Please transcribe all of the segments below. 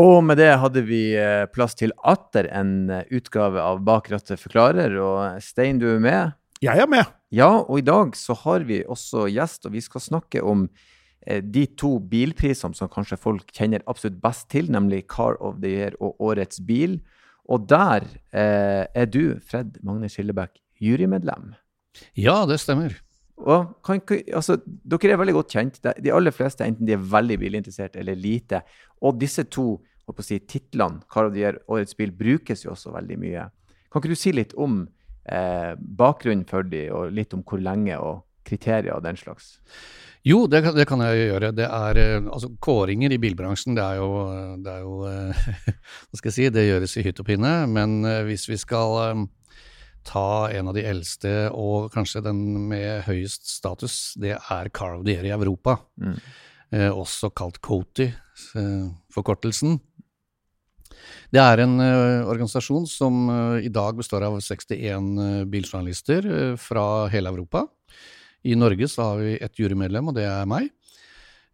Og med det hadde vi eh, plass til atter en eh, utgave av Bak rattet forklarer. Og Stein, du er med? Jeg er med. Ja, og i dag så har vi også gjest, og vi skal snakke om eh, de to bilprisene som kanskje folk kjenner absolutt best til, nemlig Car of the Year og Årets bil. Og der eh, er du, Fred Magne Skillebekk, jurymedlem. Ja, det stemmer. Kan, altså, dere er veldig godt kjent. De aller fleste, enten de er veldig bilinteressert eller lite. Og disse to si, titlene, Car of the Årets bil, brukes jo også veldig mye. Kan ikke du si litt om eh, bakgrunnen for de, og litt om hvor lenge, og kriterier og den slags? Jo, det, det, kan jeg gjøre. Det er, eh, altså, Kåringer i bilbransjen, det er jo, det er jo Hva skal jeg si, det gjøres i hytt og pinne. Men eh, hvis vi skal ta en av de eldste og kanskje den med høyest status, det er Carl of i Europa. Mm. Eh, også kalt COTI, eh, forkortelsen. Det er en eh, organisasjon som uh, i dag består av 61 uh, biljournalister fra hele Europa. I Norge så har vi et jurymedlem, og det er meg.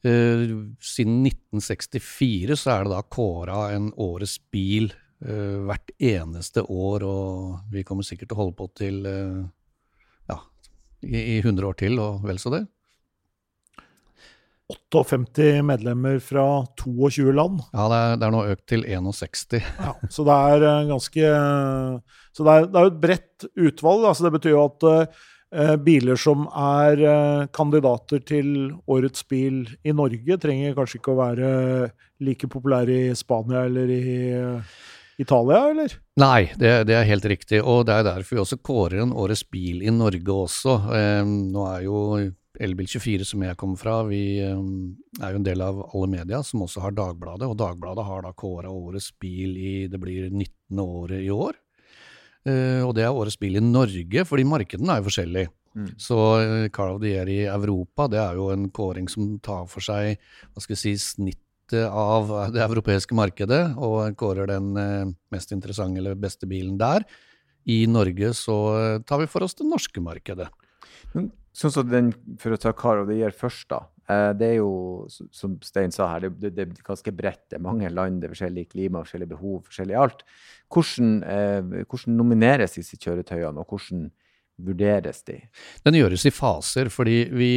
siden 1964 så er det da kåra en årets bil hvert eneste år, og vi kommer sikkert til å holde på til uh, ja, i, i 100 år til, og vel så det. 58 medlemmer fra 22 land. Ja, det er, det er nå økt til 61. ja, så det er uh, ganske Så det er, det er jo et bredt utvalg. Altså det betyr jo at uh, biler som er uh, kandidater til årets bil i Norge, trenger kanskje ikke å være like populære i Spania eller i Italia, eller? Nei, det, det, er helt riktig. Og det er derfor vi også kårer en årets bil i Norge også. Eh, nå er jo Elbil24, som jeg kommer fra, vi eh, er jo en del av alle media, som også har Dagbladet. Og Dagbladet har da kåra årets bil i det blir 19. året i år. Eh, og det er årets bil i Norge, fordi markedene er jo forskjellige. Mm. Så eh, Car of the Year i Europa, det er jo en kåring som tar for seg hva skal vi si, snitt av det europeiske markedet og kårer den eh, mest interessante eller beste bilen der. I Norge så eh, tar vi for oss det norske markedet. Sånn som den, For å ta Caro det gir først, da. Eh, det er jo, som Stein sa her, det, det, er ganske bredt. Det er mange land, det er forskjellig klima, forskjellige behov, forskjellig alt. Hvordan, hvordan nomineres disse kjøretøyene, og hvordan vurderes de? Den gjøres i faser, fordi vi,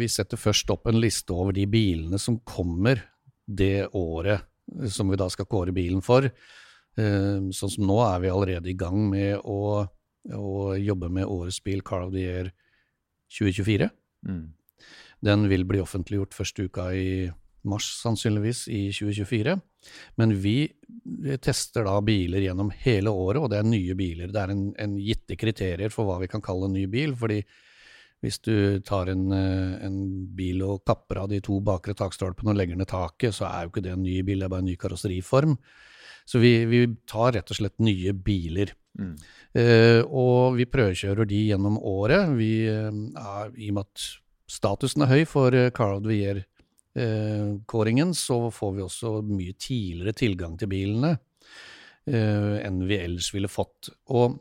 vi, setter først opp en liste over de bilene som kommer det året som vi da skal kåre bilen for. Eh, sånn som nå er vi allerede i gang med å, å jobbe med årets bil Car of the Year 2024. Mm. Den vil bli offentliggjort første uka i mars, sannsynligvis, i 2024. Men vi tester da biler gjennom hele året, og det er nye biler. Det er en, en gitte kriterier for hva vi kan kalle en ny bil. fordi hvis du tar en, eh, en, bil og kapper av de to bakre takstolpene og legger ned taket, så er jo ikke det en ny bil, det er bare en ny karosseriform. Så vi, vi tar rett og slett nye biler. Mm. Eh, og vi prøvekjører de gjennom året. Vi, eh, er, I og med at statusen er høy for Carl the Year-kåringen, eh, så får vi også mye tidligere tilgang til bilene eh, enn vi ellers ville fått. Og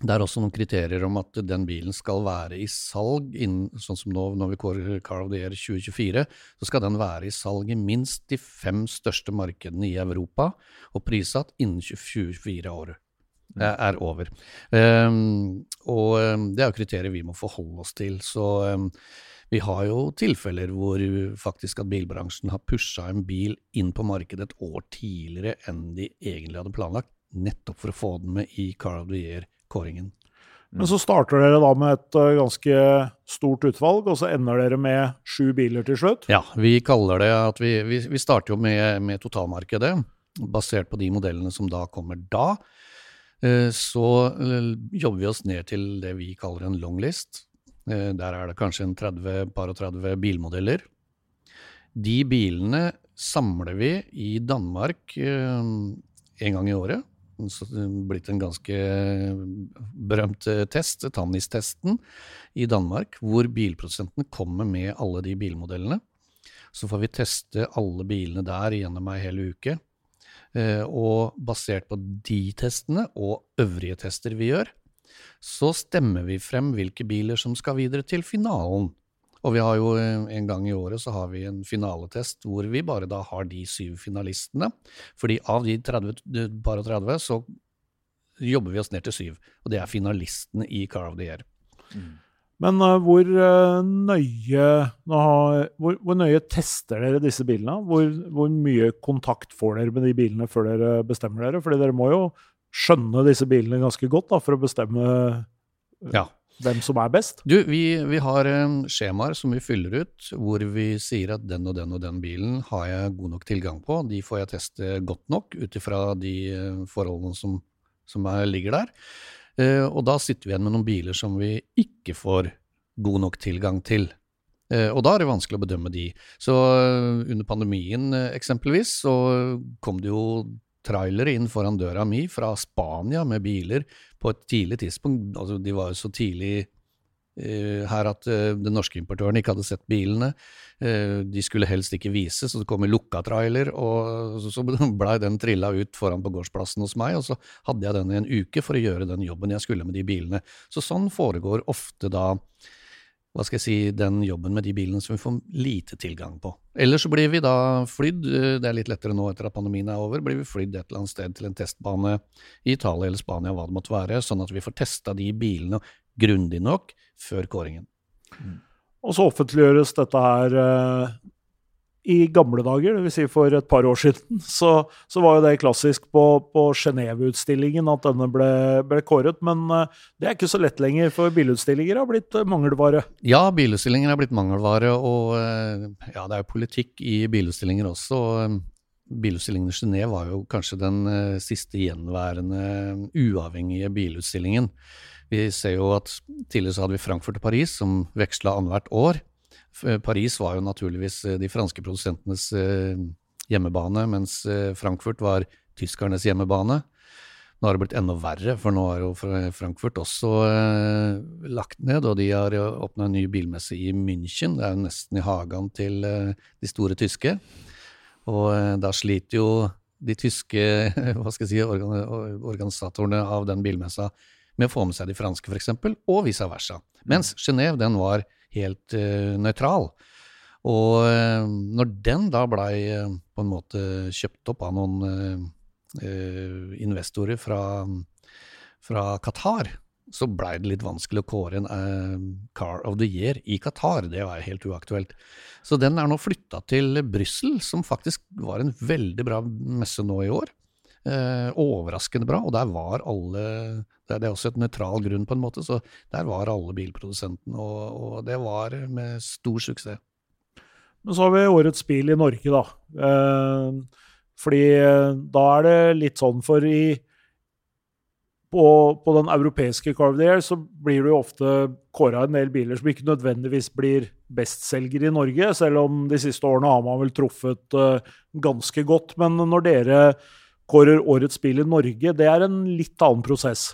det er også noen kriterier om at den bilen skal være i salg innen, sånn som nå når vi kårer Car of the Year 2024, så skal den være i salg i minst de fem største markedene i Europa, og prissatt innen 2024 år mm. er over. Um, og um, det er jo kriterier vi må forholde oss til. Så um, vi har jo tilfeller hvor faktisk at bilbransjen har pusha en bil inn på markedet et år tidligere enn de egentlig hadde planlagt, nettopp for å få den med i Car of the Year kåringen. Men så starter dere da med et uh, ganske stort utvalg, og så ender dere med sju biler til slutt? Ja, vi kaller det at vi, vi, vi starter jo med, med, totalmarkedet, basert på de modellene som da kommer da. Uh, så uh, jobber vi oss ned til det vi kaller en longlist. Der er det kanskje en 30, par og 30 bilmodeller. De bilene samler vi i Danmark en gang i året blitt en ganske berømt eh, test, Tannis-testen i Danmark, hvor bilprodusentene kommer med alle de bilmodellene. Så får vi teste alle bilene der gjennom ei hel uke. Eh, og basert på de testene og øvrige tester vi gjør, så stemmer vi frem hvilke biler som skal videre til finalen. Og vi har jo eh, en gang i året så har vi en finaletest hvor vi bare da har de syv finalistene. Fordi av de 30, par og 30 så jobber vi oss ned til syv. Og det er finalistene i Car of the Year. Mm. Men uh, hvor, uh, nøye, har, hvor, hvor, nøye tester dere disse bilene? Hvor, hvor, mye kontakt får dere med de bilene før dere bestemmer dere? Fordi dere må jo skjønne disse bilene ganske godt da, for å bestemme ja hvem som er best? Du, vi, vi har um, skjemaer som vi fyller ut, hvor vi sier at den og den og den bilen har jeg god nok tilgang på. De får jeg teste godt nok ut ifra de uh, forholdene som, som er, ligger der. Uh, og da sitter vi igjen med noen biler som vi ikke får god nok tilgang til. Og da er det vanskelig å bedømme de. Så under pandemien eksempelvis, så kom det jo trailere inn foran døra mi fra Spania med biler på et tidlig tidspunkt. Altså, de var jo så tidlig uh, her at uh, den norske importøren ikke hadde sett bilene. Uh, de skulle helst ikke vise, så det kom en lukka trailer, og så blei den trilla ut foran på gårdsplassen hos meg, og så hadde jeg den i en uke for å gjøre den jobben jeg skulle med de bilene. Så sånn foregår ofte da hva skal jeg si, den jobben med de bilene som vi får lite tilgang på. Eller så blir vi da flydd, det er litt lettere nå etter at pandemien er over, blir vi flydd et eller annet sted til en testbane i Italia eller Spania, hva det måtte være, sånn at vi får testa de bilene grundig nok før kåringen. Mm. Og så offentliggjøres dette her eh, i gamle dager, dvs. Si for et par år siden, så, så var jo det klassisk på, på Genéve-utstillingen at denne ble, ble, kåret. Men uh, det er ikke så lett lenger, for bilutstillinger har blitt uh, mangelvare. Ja, bilutstillinger har blitt mangelvare, og uh, ja, det er jo politikk i bilutstillinger også. Bilutstillingen i Genéve var jo kanskje den siste gjenværende uavhengige bilutstillingen. Vi ser jo at Tidligere så hadde vi Frankfurt og Paris, som veksla annethvert år. Eh, Paris var jo naturligvis eh, de franske produsentenes eh, hjemmebane, mens Frankfurt var tyskernes hjemmebane. Nå har det blitt enda verre, for nå er jo Frankfurt også lagt ned, og de har åpna en ny bilmesse i München. Det er jo nesten i hagen til de store tyske. Og da sliter jo de tyske hva skal jeg si, organisatorene av den bilmessa med å få med seg de franske, f.eks., og vice versa. Mens Genéve, den var helt uh, nøytral. Og uh, når den da blei uh, på en måte kjøpt opp av noen investorer fra, fra Qatar, så blei det litt vanskelig å kåre en Car of the Year i Qatar. Det var helt uaktuelt. Så den er nå flytta til Brussel, som faktisk var en veldig bra messe nå i år. Eh, overraskende bra, og der var alle Det er også et nøytral grunn, på en måte, så der var alle bilprodusentene, og, og, det var med stor suksess. Men så har vi årets bil i Norge, da. Eh, fordi eh, da er det litt sånn, for i på, på, den europeiske Car of the Year så blir det jo ofte kåra en del biler som ikke nødvendigvis blir bestselgere i Norge, selv om de siste årene har man vel truffet uh, ganske godt. Men når dere kårer årets bil i Norge, det er en litt annen prosess.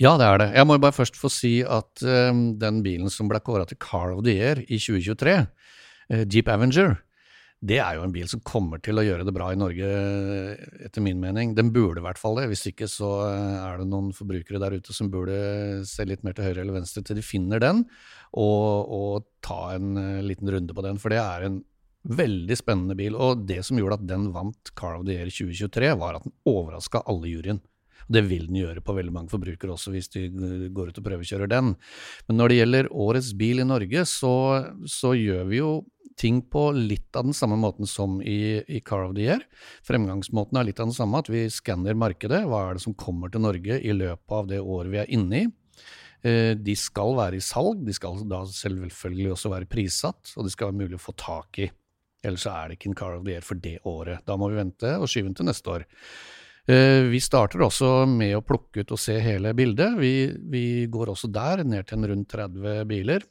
Ja, det er det. Jeg må bare først få si at uh, den bilen som ble kåra til Car of the Year i 2023, uh, eh, Jeep Avenger, det er jo en bil som kommer til å gjøre det bra i Norge, etter min mening. Den burde i hvert fall det. Hvis ikke så eh, er det noen forbrukere der ute som burde se litt mer til høyre eller venstre til de finner den, og, og ta en liten runde på den. For det er en Veldig spennende bil. Og det som gjorde at den vant Car of the Year 2023, var at den overraska alle juryen. Det vil den gjøre på veldig mange forbrukere også, hvis de går ut og prøvekjører den. Men når det gjelder årets bil i Norge, så, så gjør vi jo ting på litt av den samme måten som i, i, Car of the Year. Fremgangsmåten er litt av den samme, at vi skanner markedet. Hva er det som kommer til Norge i løpet av det året vi er inne i? Eh, de skal være i salg, de skal da selvfølgelig også være prissatt, og de skal være mulig å få tak i. Ellers er det ikke en Car of the Year for det året. Da må vi vente og skyve den til neste år. Eh, vi starter også med å plukke ut og se hele bildet. Vi, vi går også der ned til en rundt 30 biler.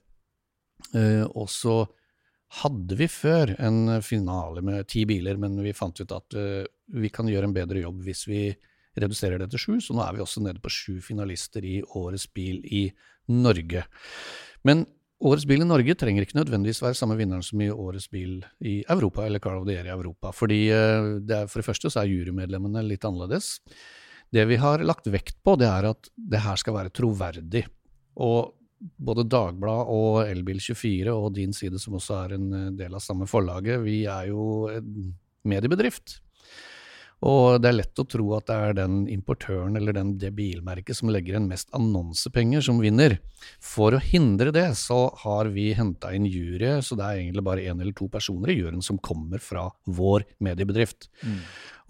Eh, og så hadde vi før en finale med ti biler, men vi fant ut at eh, vi kan gjøre en bedre jobb hvis vi reduserer det til sju, så nå er vi også nede på sju finalister i Årets bil i Norge. Men Årets bil i Norge trenger ikke nødvendigvis være samme vinneren som i Årets bil i Europa, eller Carl of the Year i Europa. fordi eh, det er, For det første så er jurymedlemmene litt annerledes. Det vi har lagt vekt på, det er at det her skal være troverdig. Og både Dagbladet og Elbil24 og din side, som også er en eh, del av samme forlaget, vi er jo en mediebedrift. Og det er lett å tro at det er den importøren eller den, det bilmerket som legger inn mest annonsepenger, som vinner. For å hindre det, så har vi henta inn jury, så det er egentlig bare én eller to personer i juryen som kommer fra vår mediebedrift. Mm.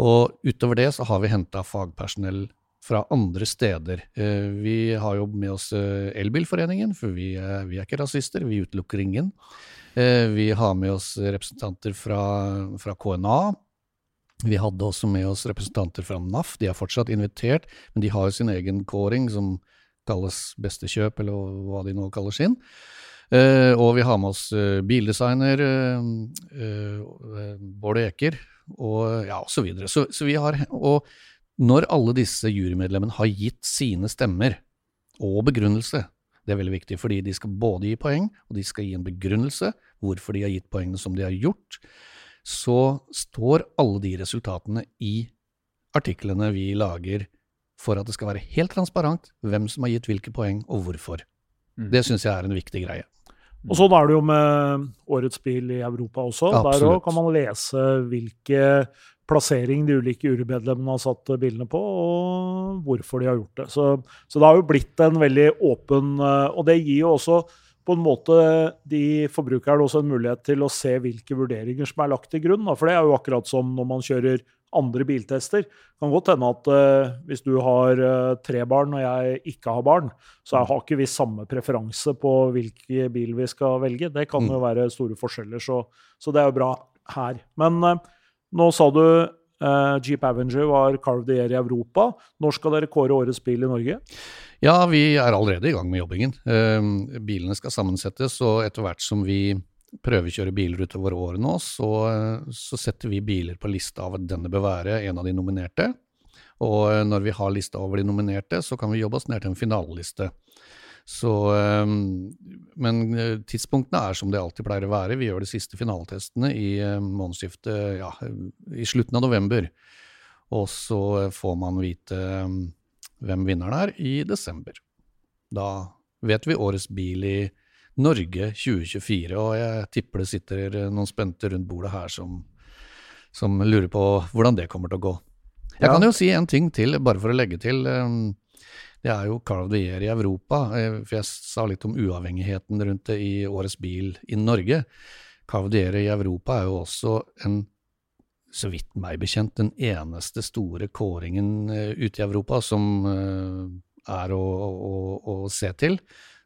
Og utover det så har vi henta fagpersonell fra andre steder. Eh, vi har jo med oss eh, Elbilforeningen, for vi er, vi er ikke rasister, vi utelukker ingen. Eh, vi har med oss representanter fra, fra KNA. Vi hadde også med oss representanter fra NAF. De er fortsatt invitert, men de har jo sin egen kåring, som kalles Beste kjøp, eller hva de nå kaller sin. Uh, og vi har med oss uh, bildesigner uh, Bård Eker, og ja, osv. så videre. Så, så, vi har, og når alle disse jurymedlemmene har gitt sine stemmer og begrunnelse, det er veldig viktig, fordi de skal både gi poeng, og de skal gi en begrunnelse hvorfor de har gitt poengene som de har gjort, så står alle de resultatene i artiklene vi lager for at det skal være helt transparent hvem som har gitt hvilke poeng, og hvorfor. Mm. Det syns jeg er en viktig greie. Og Sånn er det jo med årets bil i Europa også. Absolutt. Der òg kan man lese hvilke plassering de ulike jurymedlemmene har satt bilene på, og hvorfor de har gjort det. Så, så det har jo blitt en veldig åpen eh, Og det gir jo også på en måte de forbrukerne også en mulighet til å se hvilke vurderinger som er lagt til grunn. For det er jo akkurat som når man kjører andre biltester. Det kan godt hende at uh, hvis du har uh, tre barn og jeg ikke har barn, så har ikke vi samme preferanse på hvilken bil vi skal velge. Det kan jo mm. være store forskjeller, så, så det er jo bra her. Men uh, nå sa du Jeep Avenger var Carve the Year i Europa. Når skal dere kåre årets bil i Norge? Ja, vi er allerede i gang med jobbingen. Uh, bilene skal sammensettes, og etter hvert som vi prøvekjører biler utover året nå, så, så, setter vi biler på lista av at denne bør være en av de nominerte. Og uh, når vi har lista over de nominerte, så kan vi jobbe oss ned til en finaleliste. Så, um, men uh, tidspunktene er som det alltid pleier å være. Vi gjør de siste finaletestene i månedsskiftet ja, i slutten av november. Og så får man vite um, hvem vinneren er, i desember. Da vet vi årets bil i Norge 2024, og jeg tipper det sitter noen spente rundt bordet her som, som lurer på hvordan det kommer til å gå. Jeg ja. kan jo si en ting til, bare for å legge til. Um, det er jo Car of the Year i Europa, eh, for jeg sa litt om uavhengigheten rundt det i årets bil i Norge. Car of the Year i Europa er jo også en så vidt meg bekjent, den eneste store kåringen uh, ute i Europa som uh, er å, å, å, se til,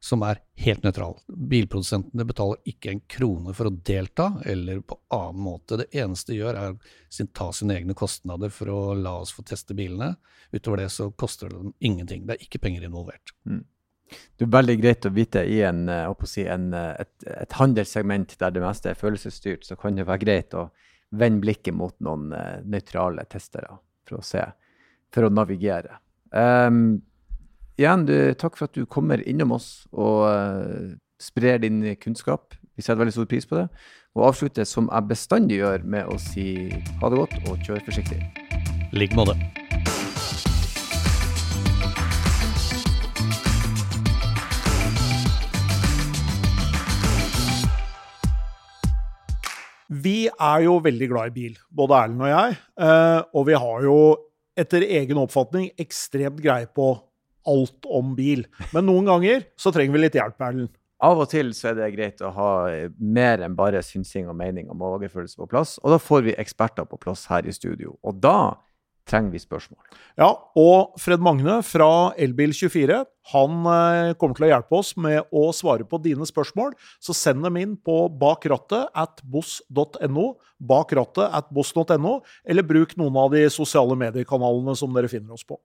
som er helt nøytral. Bilprodusentene betaler ikke en krone for å delta, eller på annen måte. Det eneste de gjør, er å ta sine egne kostnader for å la oss få teste bilene. Utover det så koster det dem ingenting. Det er ikke penger involvert. Mm. Det er veldig greit å vite i en, å si, en, et, et handelssegment der det meste er følelsesstyrt, så kan det være greit å vend blikket mot noen uh, nøytrale testere for å se, for å navigere. Um, igjen, du, takk for at du kommer innom oss og uh, sprer din kunnskap. Vi setter veldig stor pris på det. Og avslutter som jeg bestandig gjør, med å si ha det godt og kjør forsiktig. I like måte. Vi er jo veldig glad i bil, både Erlend og jeg. Eh, og vi har jo etter egen oppfatning ekstremt greie på alt om bil. Men noen ganger så trenger vi litt hjelp, Erlend. Av og til så er det greit å ha mer enn bare synsing og mening og magefølelse på plass. Og da får vi eksperter på plass her i studio. Og da trenger vi spørsmål. Ja, og Fred Magne fra Elbil24 han eh, kommer til å hjelpe oss med å svare på dine spørsmål. Så send dem inn på bakrattet at boss.no, bakrattet at boss.no, eller bruk noen av de sosiale mediekanalene som dere finner oss på.